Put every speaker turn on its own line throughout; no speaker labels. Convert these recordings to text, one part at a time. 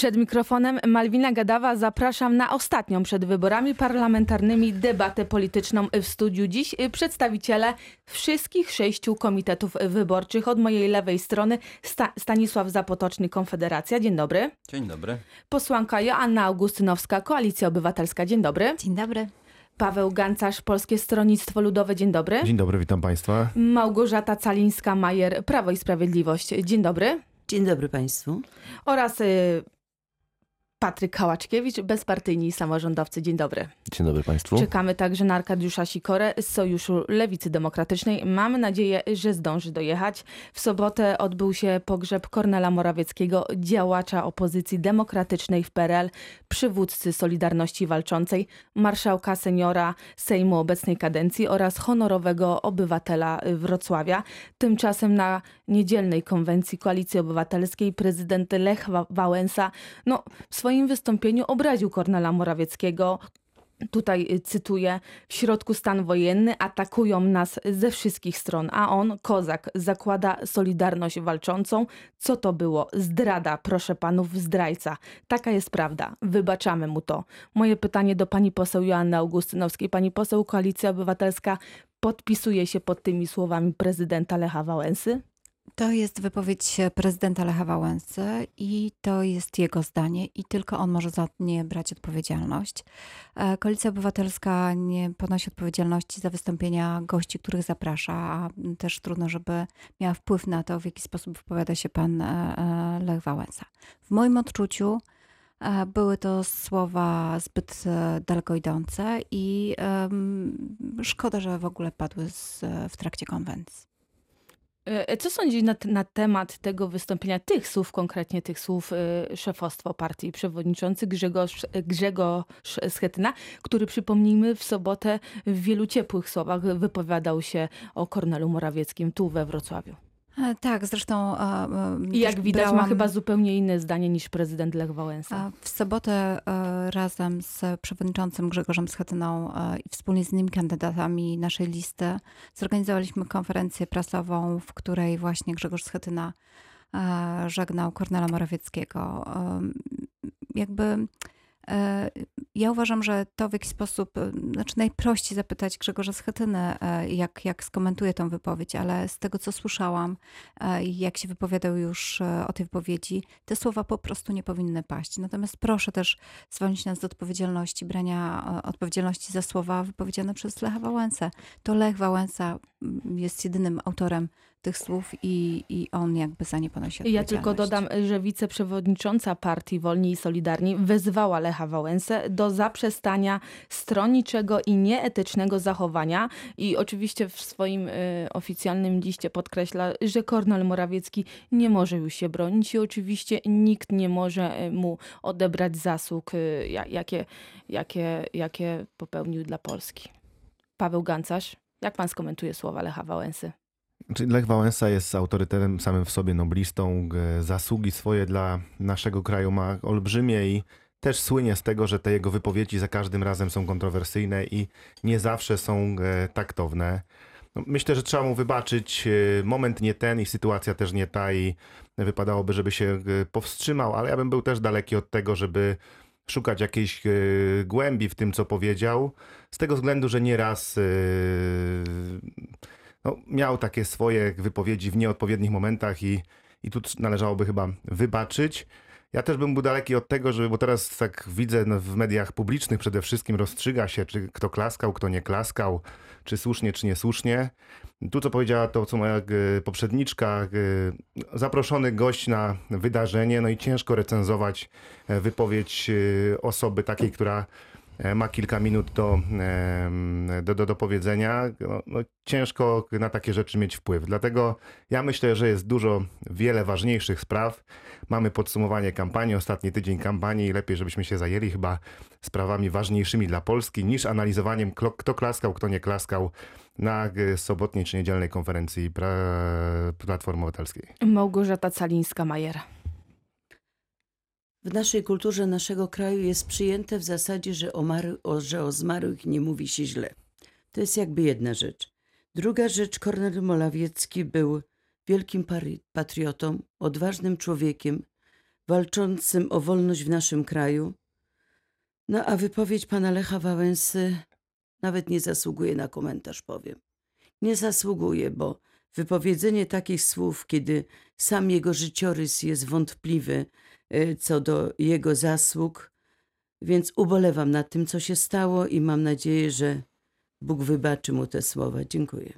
Przed mikrofonem Malwina Gadawa zapraszam na ostatnią przed wyborami parlamentarnymi debatę polityczną w studiu. Dziś przedstawiciele wszystkich sześciu komitetów wyborczych. Od mojej lewej strony Sta Stanisław Zapotoczny, Konfederacja. Dzień dobry.
Dzień dobry.
Posłanka Joanna Augustynowska, Koalicja Obywatelska. Dzień dobry.
Dzień dobry.
Paweł Gancarz, Polskie Stronnictwo Ludowe. Dzień dobry.
Dzień dobry, witam Państwa.
Małgorzata Calińska-Majer, Prawo i Sprawiedliwość. Dzień dobry.
Dzień dobry Państwu.
Oraz y, Patryk Kałaczkiewicz, bezpartyjni samorządowcy. Dzień dobry.
Dzień dobry Państwu.
Czekamy także na Arkadiusza Sikorę z Sojuszu Lewicy Demokratycznej. Mamy nadzieję, że zdąży dojechać. W sobotę odbył się pogrzeb Kornela Morawieckiego, działacza opozycji demokratycznej w PRL, przywódcy Solidarności Walczącej, marszałka seniora Sejmu obecnej kadencji oraz honorowego obywatela Wrocławia. Tymczasem na niedzielnej konwencji Koalicji Obywatelskiej prezydent Lech Wałęsa no, w swoim wystąpieniu obraził Kornela Morawieckiego, Tutaj y, cytuję: W środku stan wojenny atakują nas ze wszystkich stron, a on, kozak, zakłada solidarność walczącą. Co to było? Zdrada, proszę panów, zdrajca. Taka jest prawda. Wybaczamy mu to. Moje pytanie do pani poseł Joanny Augustynowskiej. Pani poseł Koalicja Obywatelska podpisuje się pod tymi słowami prezydenta Lecha Wałęsy?
To jest wypowiedź prezydenta Lecha Wałęsy i to jest jego zdanie i tylko on może za nie brać odpowiedzialność. E, Koalicja Obywatelska nie ponosi odpowiedzialności za wystąpienia gości, których zaprasza, a też trudno, żeby miała wpływ na to, w jaki sposób wypowiada się pan e, e, Lech Wałęsa. W moim odczuciu były to słowa zbyt daleko idące i szkoda, że w ogóle padły w trakcie konwencji.
E, co sądzisz na, na, temat tego wystąpienia, tych słów, konkretnie tych słów y, szefostwa partii, przewodniczący Grzegorz, Grzegorz Schetyna, który przypomnijmy w sobotę w wielu ciepłych słowach wypowiadał się o Kornelu Morawieckim tu we Wrocławiu.
E, tak, zresztą.
I jak widać, brałam... ma chyba zupełnie inne zdanie niż prezydent Lech Wałęsa.
W sobotę e, razem z przewodniczącym Grzegorzem Schetyną e, i wspólnie z innymi kandydatami naszej listy zorganizowaliśmy konferencję prasową, w której właśnie Grzegorz Schetyna żegnał Kornela Morawieckiego. Jakby E, ja uważam, że to w jakiś sposób, e, znaczy najprościej zapytać Grzegorza Schetynę, e, jak, jak skomentuje tą wypowiedź, ale z tego co słyszałam i jak się wypowiadał już o tej wypowiedzi, te słowa po prostu nie powinny paść. Natomiast proszę też zwolnić nas do odpowiedzialności, brania odpowiedzialności za słowa wypowiedziane przez Lecha Wałęsę. To Lech Wałęsa jest jedynym autorem tych słów i, i on jakby za nie ponosi odpowiedzialność.
Ja tylko dodam, że wiceprzewodnicząca partii Wolni i Solidarni wezwała Lecha Wałęsę do zaprzestania stronniczego i nieetycznego zachowania i oczywiście w swoim y, oficjalnym liście podkreśla, że Kornel Morawiecki nie może już się bronić i oczywiście nikt nie może y, mu odebrać zasług, y, jakie, jakie, jakie popełnił dla Polski. Paweł Gancarz, jak pan skomentuje słowa Lecha Wałęsy?
Lech Wałęsa jest autorytetem samym w sobie, noblistą. Zasługi swoje dla naszego kraju ma olbrzymie i też słynie z tego, że te jego wypowiedzi za każdym razem są kontrowersyjne i nie zawsze są taktowne. No, myślę, że trzeba mu wybaczyć. E, moment nie ten i sytuacja też nie ta i wypadałoby, żeby się powstrzymał, ale ja bym był też daleki od tego, żeby szukać jakiejś głębi w tym, co powiedział, z tego względu, że nieraz e, no, miał takie swoje wypowiedzi w nieodpowiednich momentach i, i tu należałoby chyba wybaczyć. Ja też bym był daleki od tego, żeby, bo teraz tak widzę no, w mediach publicznych przede wszystkim rozstrzyga się, czy kto klaskał, kto nie klaskał, czy słusznie, czy niesłusznie. Tu, co powiedziała to, co moja poprzedniczka, zaproszony gość na wydarzenie, no i ciężko recenzować e, wypowiedź e, osoby takiej, która ma kilka minut do, do, do, do powiedzenia, no, no, ciężko na takie rzeczy mieć wpływ. Dlatego ja myślę, że jest dużo, wiele ważniejszych spraw. Mamy podsumowanie kampanii, ostatni tydzień kampanii i lepiej, żebyśmy się zajęli chyba sprawami ważniejszymi dla Polski niż analizowaniem, kto klaskał, kto nie klaskał na sobotniej czy niedzielnej konferencji Platformy Obywatelskiej.
Małgorzata Calińska-Majer.
W naszej kulturze naszego kraju jest przyjęte w zasadzie, że o, mar- o, że o zmarłych nie mówi się źle. To jest jakby jedna rzecz. Druga rzecz, Kornel Molawiecki był wielkim patriotą, odważnym człowiekiem, walczącym o wolność w naszym kraju. No a wypowiedź pana Lecha Wałęsy nawet nie zasługuje na komentarz, powiem. Nie zasługuje, bo wypowiedzenie takich słów, kiedy sam jego życiorys jest wątpliwy co do jego zasług, więc ubolewam nad tym, co się stało i mam nadzieję, że Bóg wybaczy mu te słowa. Dziękuję.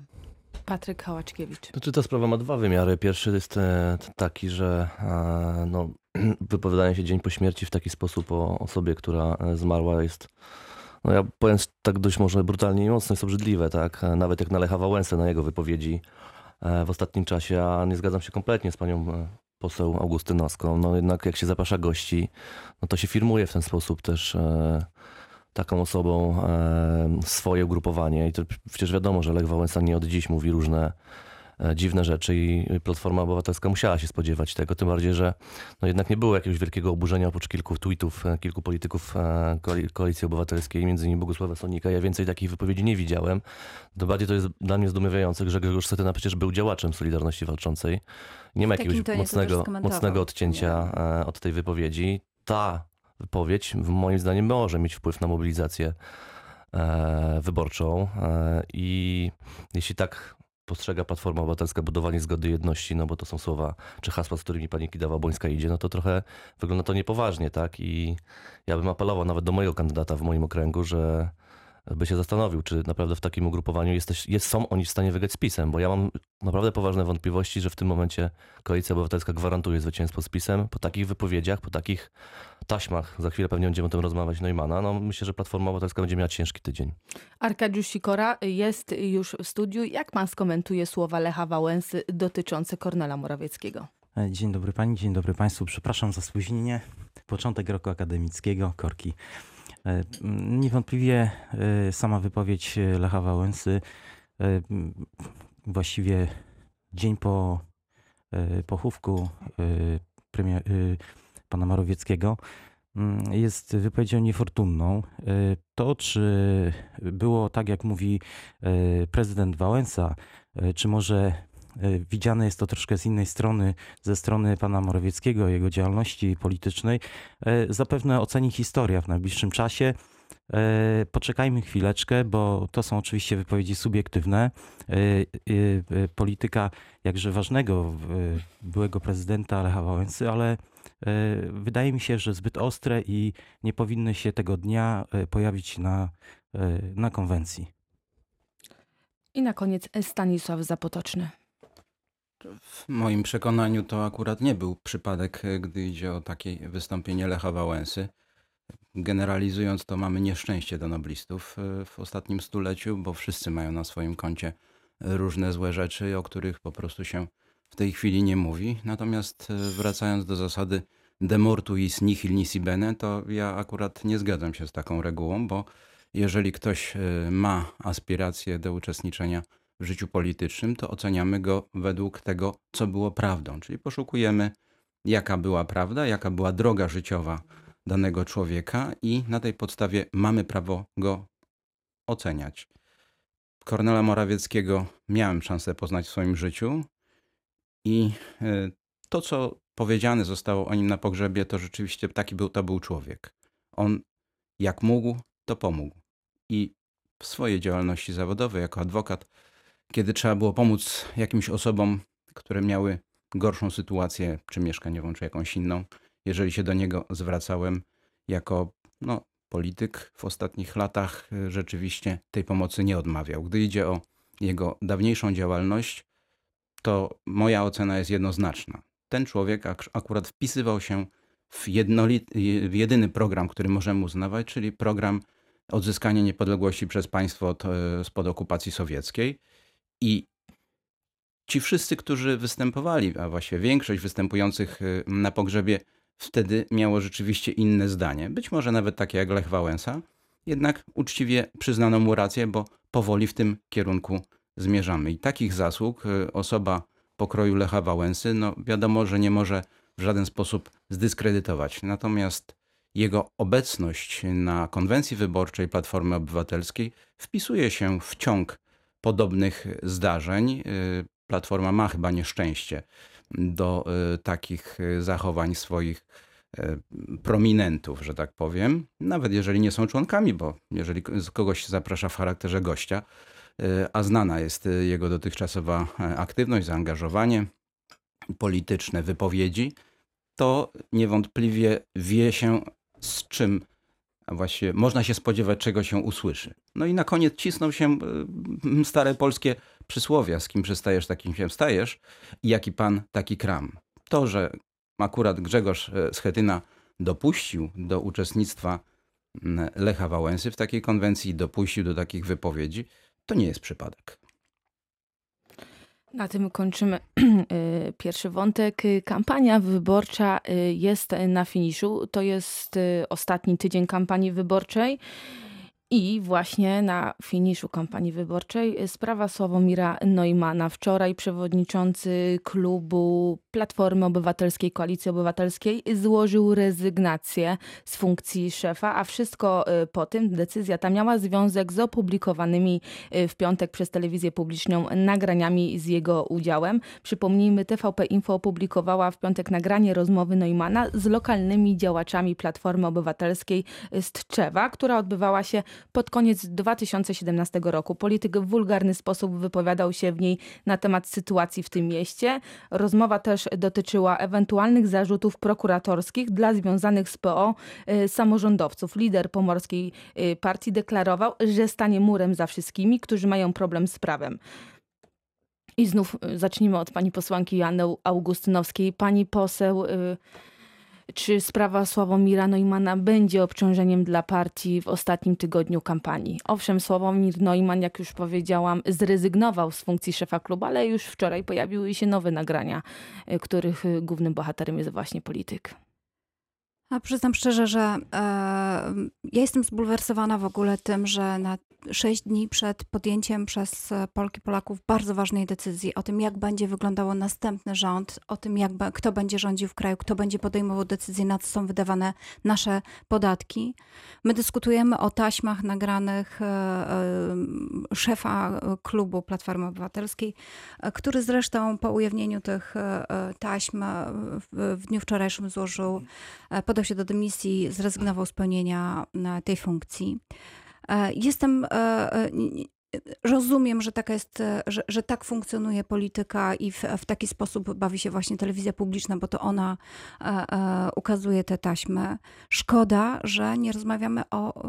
Patryk Hałaczkiewicz.
Znaczy ta sprawa ma dwa wymiary. Pierwszy jest e, taki, że e, no, wypowiadanie się dzień po śmierci w taki sposób o osobie, która e, zmarła jest, no ja powiem tak dość może brutalnie i mocno, jest obrzydliwe, tak? Nawet jak na Lecha Wałęsę, na jego wypowiedzi w ostatnim czasie, a nie zgadzam się kompletnie z panią poseł Augustynowską. No jednak jak się zaprasza gości, no to się firmuje w ten sposób też e, taką osobą e, swoje ugrupowanie i to przecież wiadomo, że Lech Wałęsa nie od dziś mówi różne dziwne rzeczy i Platforma Obywatelska musiała się spodziewać tego, tym bardziej, że no jednak nie było jakiegoś wielkiego oburzenia oprócz kilku tweetów, e, kilku polityków e, koali- Koalicji Obywatelskiej, między innymi Bogusława Sonika. Ja więcej takich wypowiedzi nie widziałem. To bardziej to jest dla mnie zdumiewające, że Grzegorz Schetyna przecież był działaczem Solidarności Walczącej. Nie ma jakiegoś mocnego, mocnego odcięcia e, od tej wypowiedzi. Ta wypowiedź moim zdaniem może mieć wpływ na mobilizację e, wyborczą e, i jeśli tak postrzega Platforma Obywatelska budowanie zgody jedności, no bo to są słowa czy hasła, z którymi pani Kidawa-Błońska idzie, no to trochę wygląda to niepoważnie, tak? I ja bym apelował nawet do mojego kandydata w moim okręgu, że by się zastanowił, czy naprawdę w takim ugrupowaniu jesteś, jest, są oni w stanie wygrać z PiSem, bo ja mam naprawdę poważne wątpliwości, że w tym momencie Koalicja Obywatelska gwarantuje zwycięstwo z PiSem. Po takich wypowiedziach, po takich taśmach, za chwilę pewnie będziemy o tym rozmawiać, Neumana, no myślę, że Platforma Obywatelska będzie miała ciężki tydzień.
Arkadiusz Sikora jest już w studiu. Jak pan skomentuje słowa Lecha Wałęsy dotyczące Kornela Morawieckiego?
E, Dzień dobry pani, dzień dobry państwu. Przepraszam za spóźnienie. Początek roku akademickiego, korki. E, Niewątpliwie e, sama wypowiedź Lecha Wałęsy właściwie dzień po pochówku premier, pana Morawieckiego m, jest wypowiedzią niefortunną. E, To, czy było tak, jak mówi e, prezydent Wałęsa, e, czy może widziane jest to troszkę z innej strony, ze strony pana Morawieckiego, jego działalności politycznej, zapewne oceni historia w najbliższym czasie. Poczekajmy chwileczkę, bo to są oczywiście wypowiedzi subiektywne. Polityka jakże ważnego byłego prezydenta Lecha Wałęsy, ale wydaje mi się, że zbyt ostre i nie powinny się tego dnia e, pojawić na, e, na konwencji.
I na koniec Stanisław Zapotoczny.
W moim przekonaniu to akurat nie był przypadek, e, gdy idzie o takie wystąpienie Lecha Wałęsy. Generalizując, to mamy nieszczęście do noblistów e, w ostatnim stuleciu, bo wszyscy mają na swoim koncie różne złe rzeczy, o których po prostu się w tej chwili nie mówi. Natomiast e, wracając do zasady de mortuis nihil nisi bene, to ja akurat nie zgadzam się z taką regułą, bo jeżeli ktoś e, ma aspiracje do uczestniczenia w życiu politycznym, to oceniamy go według tego, co było prawdą. Czyli poszukujemy, jaka była prawda, jaka była droga życiowa danego człowieka, i na tej podstawie mamy prawo go oceniać. Kornela Morawieckiego miałem szansę poznać w swoim życiu, i e, to, co powiedziane zostało o nim na pogrzebie, to rzeczywiście taki był, to był człowiek. On, jak mógł, to pomógł. I w swojej działalności zawodowej jako adwokat kiedy trzeba było pomóc jakimś osobom, które miały gorszą sytuację, czy mieszkaniową, czy jakąś inną, jeżeli się do niego zwracałem jako no, polityk w ostatnich latach, y, rzeczywiście tej pomocy nie odmawiał. Gdy idzie o jego dawniejszą działalność, to moja ocena jest jednoznaczna. Ten człowiek ak- akurat wpisywał się w, w jedyny program, który możemy uznawać, czyli program odzyskania niepodległości przez państwo od, e, spod okupacji sowieckiej. I ci wszyscy, którzy występowali, a właściwie większość występujących y, na pogrzebie, wtedy miało rzeczywiście inne zdanie. Być może nawet takie jak Lech Wałęsa, jednak uczciwie przyznano mu rację, bo powoli w tym kierunku zmierzamy. I takich zasług y, osoba pokroju Lecha Wałęsy, no wiadomo, że nie może w żaden sposób zdyskredytować. Natomiast jego obecność na konwencji wyborczej Platformy Obywatelskiej wpisuje się w ciąg podobnych zdarzeń. Y, Platforma ma chyba nieszczęście do y, takich zachowań swoich prominentów, że tak powiem, nawet jeżeli nie są członkami, bo jeżeli kogoś zaprasza w charakterze gościa, a znana jest y, jego dotychczasowa e, aktywność, zaangażowanie polityczne, wypowiedzi, to niewątpliwie wie się z czym a właściwie można się spodziewać, czego się usłyszy. No i na koniec cisną się stare polskie przysłowia, z kim przystajesz, takim się stajesz i jaki pan, taki kram. To, że akurat Grzegorz e, Schetyna dopuścił do uczestnictwa Lecha Wałęsy w takiej konwencji, dopuścił do takich wypowiedzi, to nie jest przypadek.
Na tym kończymy y, pierwszy wątek. Kampania wyborcza y, jest na finiszu. To jest y, ostatni tydzień kampanii wyborczej. I właśnie na finiszu kampanii wyborczej y, sprawa Sławomira Neumana. Wczoraj przewodniczący klubu Platformy Obywatelskiej, Koalicji Obywatelskiej złożył rezygnację z funkcji szefa, a wszystko y, po tym, decyzja ta miała związek z opublikowanymi y, w piątek przez telewizję publiczną nagraniami z jego udziałem. Przypomnijmy, TVP Info opublikowała w piątek nagranie rozmowy Neumana z lokalnymi działaczami Platformy Obywatelskiej z Tczewa, która odbywała się pod koniec 2017 roku. Polityk w wulgarny sposób wypowiadał się w niej na temat sytuacji w tym mieście. Rozmowa też dotyczyła ewentualnych zarzutów prokuratorskich dla związanych z PO y, samorządowców. Lider pomorskiej y, partii deklarował, że stanie murem za wszystkimi, którzy mają problem z prawem. I znów y, zacznijmy od pani posłanki Joanny Augustynowskiej. Pani poseł, czy sprawa Sławomira Neumana będzie obciążeniem dla partii w ostatnim tygodniu kampanii? Owszem, Sławomir Neumann, jak już powiedziałam, zrezygnował z funkcji szefa klubu, ale już wczoraj pojawiły się nowe nagrania, y, których y, głównym bohaterem jest właśnie polityk.
A przyznam szczerze, że e, ja jestem zbulwersowana w ogóle tym, że na sześć dni przed podjęciem przez Polki Polaków bardzo ważnej decyzji o tym, jak będzie wyglądało następny rząd, o tym, jak, kto będzie rządził w kraju, kto będzie podejmował decyzje, na co są wydawane nasze podatki. My dyskutujemy o taśmach nagranych e, e, szefa klubu Platformy Obywatelskiej, który zresztą po ujawnieniu tych e, e, taśm w, w dniu wczorajszym złożył e, się do dymisji, zrezygnował z pełnienia e, tej funkcji. E, Jestem, e, rozumiem, że, taka jest, że, że tak funkcjonuje polityka i w, w taki sposób bawi się właśnie telewizja publiczna, bo to ona ukazuje te taśmy. Szkoda, że nie rozmawiamy o,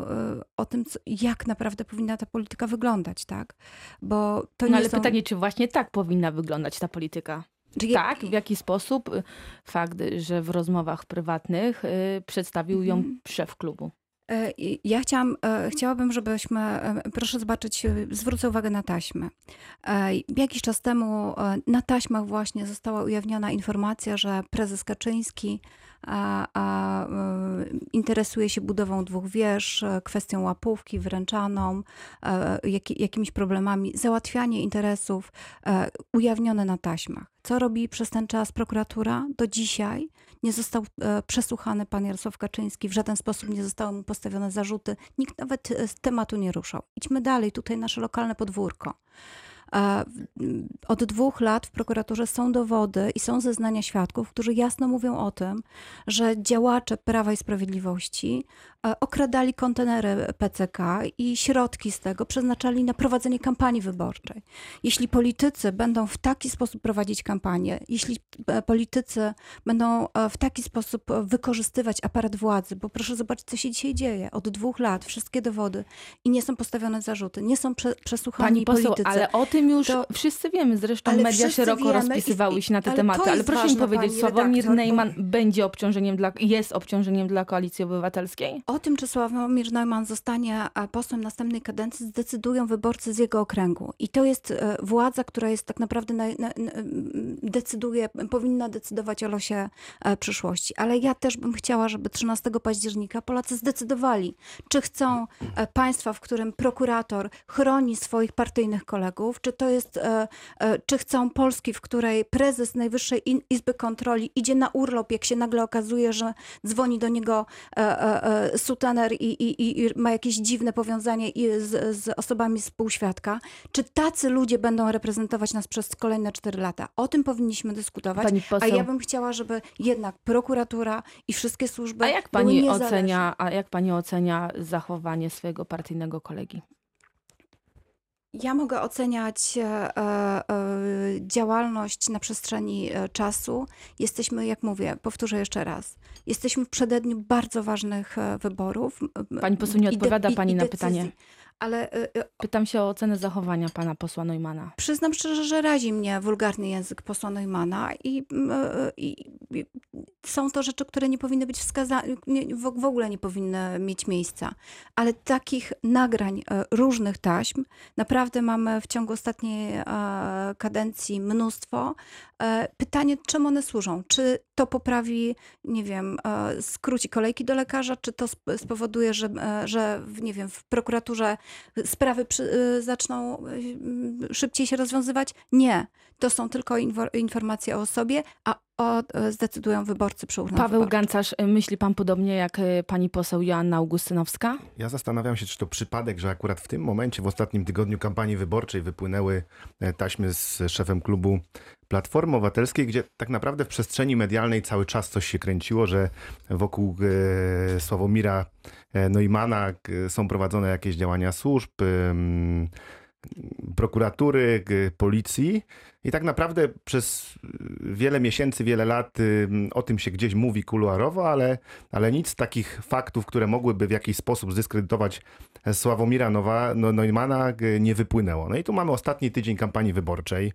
o tym, jak naprawdę powinna ta polityka wyglądać, tak? Bo to
No ale
są...
pytanie, czy właśnie tak powinna wyglądać ta polityka?
Czy ja-
Tak, w jaki sposób y, fakt, że w rozmowach prywatnych y, przedstawił ją
Mhm.
szef klubu.
E, Ja chciałam, e, chciałabym, żebyśmy, e, proszę zobaczyć, zwrócę uwagę na taśmę. Jakiś czas temu na taśmach właśnie została ujawniona informacja, że prezes Kaczyński a, a, e, interesuje się budową dwóch wież, e, kwestią łapówki wręczaną, e, jak, jakimiś problemami, załatwianie interesów e, ujawnione na taśmach. Co robi przez ten czas prokuratura? Do dzisiaj nie został przesłuchany pan Jarosław Kaczyński, w żaden sposób nie zostały mu postawione zarzuty, nikt nawet z tematu nie ruszał. Idźmy dalej, tutaj nasze lokalne podwórko. E, w- m, Od dwóch lat w prokuraturze są dowody i są zeznania świadków, którzy jasno mówią o tym, że działacze Prawa i Sprawiedliwości e, okradali kontenery PCK i środki z tego przeznaczali na prowadzenie kampanii wyborczej. Jeśli politycy będą w taki sposób prowadzić kampanię, jeśli e, politycy będą e, w taki sposób wykorzystywać aparat władzy, bo proszę zobaczyć, co się dzisiaj dzieje. Od dwóch lat wszystkie dowody i nie są postawione zarzuty, nie są prze, przesłuchani
Pani poseł,
politycy.
ale o tym już
To-
wszyscy wiemy. Zresztą media szeroko
wiemy
rozpisywały się na te
ale
tematy. Ale proszę mi powiedzieć, Sławomir
redaktor, bo-
będzie obciążeniem dla, jest obciążeniem dla Koalicji Obywatelskiej?
O tym, czy Sławomir Neumann zostanie posłem następnej kadencji, zdecydują wyborcy z jego okręgu. I to jest e, władza, która jest tak naprawdę na, na, na, decyduje, powinna decydować o losie e, przyszłości. Ale ja też bym chciała, żeby 13 października Polacy zdecydowali, czy chcą e, państwa, w którym prokurator chroni swoich partyjnych kolegów, czy że to jest, e, e, czy chcą Polski, w której prezes Najwyższej Izby Kontroli idzie na urlop, jak się nagle okazuje, że dzwoni do niego e, sutener i, i, i ma jakieś dziwne powiązanie z, z osobami z półświadka. Czy tacy ludzie będą reprezentować nas przez kolejne cztery lata? O tym powinniśmy dyskutować. A ja bym chciała, żeby jednak prokuratura i wszystkie służby
a jak pani ocenia, a jak pani ocenia zachowanie swojego partyjnego kolegi?
Ja mogę oceniać e, e, działalność na przestrzeni e, czasu. Jesteśmy, jak mówię, powtórzę jeszcze raz, jesteśmy w przededniu bardzo ważnych wyborów.
Pani poseł nie odpowiada
i-
pani
i
na pytanie.
Ale
Pytam się o ocenę zachowania pana posła Neumana.
przyznam szczerze, że razi mnie wulgarny język posła Neumana i, i są to rzeczy, które nie powinny być wskazane, w, ogóle nie powinny mieć miejsca. Ale takich nagrań e, różnych taśm naprawdę mamy w ciągu ostatniej e, kadencji mnóstwo. E, Pytanie, czemu one służą? Czy to poprawi, nie wiem, skróci kolejki do lekarza, czy to sp- spowoduje, że, że nie wiem, w prokuraturze sprawy przy, zaczną szybciej się rozwiązywać? Nie. To są tylko informacje o sobie, a o, e, zdecydują wyborcy przy urnach
Paweł
wyborczych.
Gancarz, myśli pan podobnie jak y, pani poseł Joanna Augustynowska?
Ja zastanawiam się, czy to przypadek, że akurat w tym momencie, w ostatnim tygodniu kampanii wyborczej wypłynęły e, taśmy z szefem klubu Platformy Obywatelskiej, gdzie tak naprawdę w przestrzeni medialnej cały czas coś się kręciło, że wokół e, Sławomira e, Neumana e, są prowadzone jakieś działania służb, prokuratury, policji. I tak naprawdę przez wiele miesięcy, wiele lat ym, o tym się gdzieś mówi kuluarowo, ale, ale nic takich faktów, które mogłyby w jakiś sposób zdyskredytować Sławomira Nowa, no, Neumana nie wypłynęło. No i tu mamy ostatni tydzień kampanii wyborczej.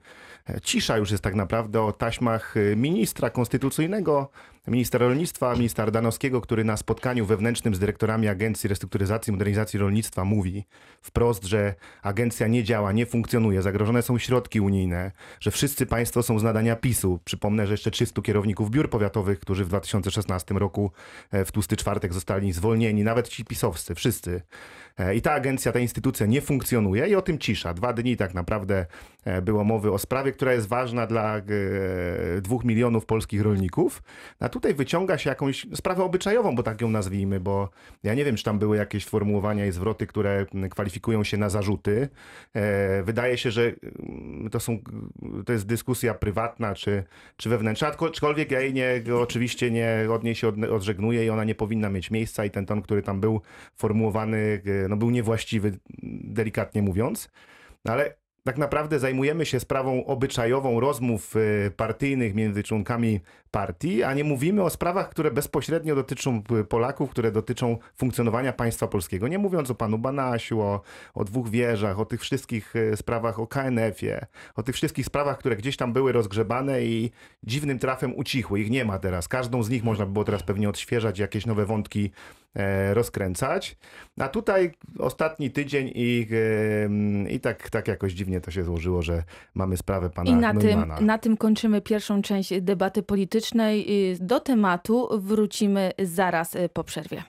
Cisza już jest tak naprawdę o taśmach y, ministra konstytucyjnego, ministra rolnictwa, ministra Ardanowskiego, który na spotkaniu wewnętrznym z dyrektorami Agencji Restrukturyzacji i Modernizacji Rolnictwa mówi wprost, że agencja nie działa, nie funkcjonuje, zagrożone są środki unijne, że wszyscy państwo są z nadania PiSu. Przypomnę, że jeszcze 300 kierowników biur powiatowych, którzy w 2016 roku e, w tłusty czwartek zostali zwolnieni, nawet ci pisowscy, wszyscy. E, I ta agencja, ta instytucja nie funkcjonuje i o tym cisza. Dwa dni tak naprawdę e, było mowy o sprawie, która jest ważna dla e, dwóch milionów polskich rolników. A tutaj wyciąga się jakąś sprawę obyczajową, bo tak ją nazwijmy, bo ja nie wiem, czy tam były jakieś sformułowania i zwroty, które kwalifikują się na zarzuty. Wydaje się, że mm, to są, to jest dyskusja prywatna czy, czy wewnętrzna, aczkolwiek ja jej nie, oczywiście nie od niej się odżegnuję i ona nie powinna mieć miejsca i ten ton, który tam był formułowany, no był niewłaściwy, delikatnie mówiąc. No ale tak naprawdę zajmujemy się sprawą obyczajową rozmów e, partyjnych między członkami partii, a nie mówimy o sprawach, które bezpośrednio dotyczą e, Polaków, które dotyczą funkcjonowania państwa polskiego. Nie mówiąc o panu Banasiu, o, o dwóch wieżach, o tych wszystkich e, sprawach, o KNF-ie, o tych wszystkich sprawach, które gdzieś tam były rozgrzebane i dziwnym trafem ucichły. Ich nie ma teraz. Każdą z nich można by było teraz pewnie odświeżać, jakieś nowe wątki rozkręcać. A tutaj ostatni tydzień i, e, i tak, tak jakoś dziwnie to się złożyło, że mamy sprawę pana
I na tym, na tym kończymy pierwszą część debaty politycznej. Y, Do tematu wrócimy zaraz y, po przerwie.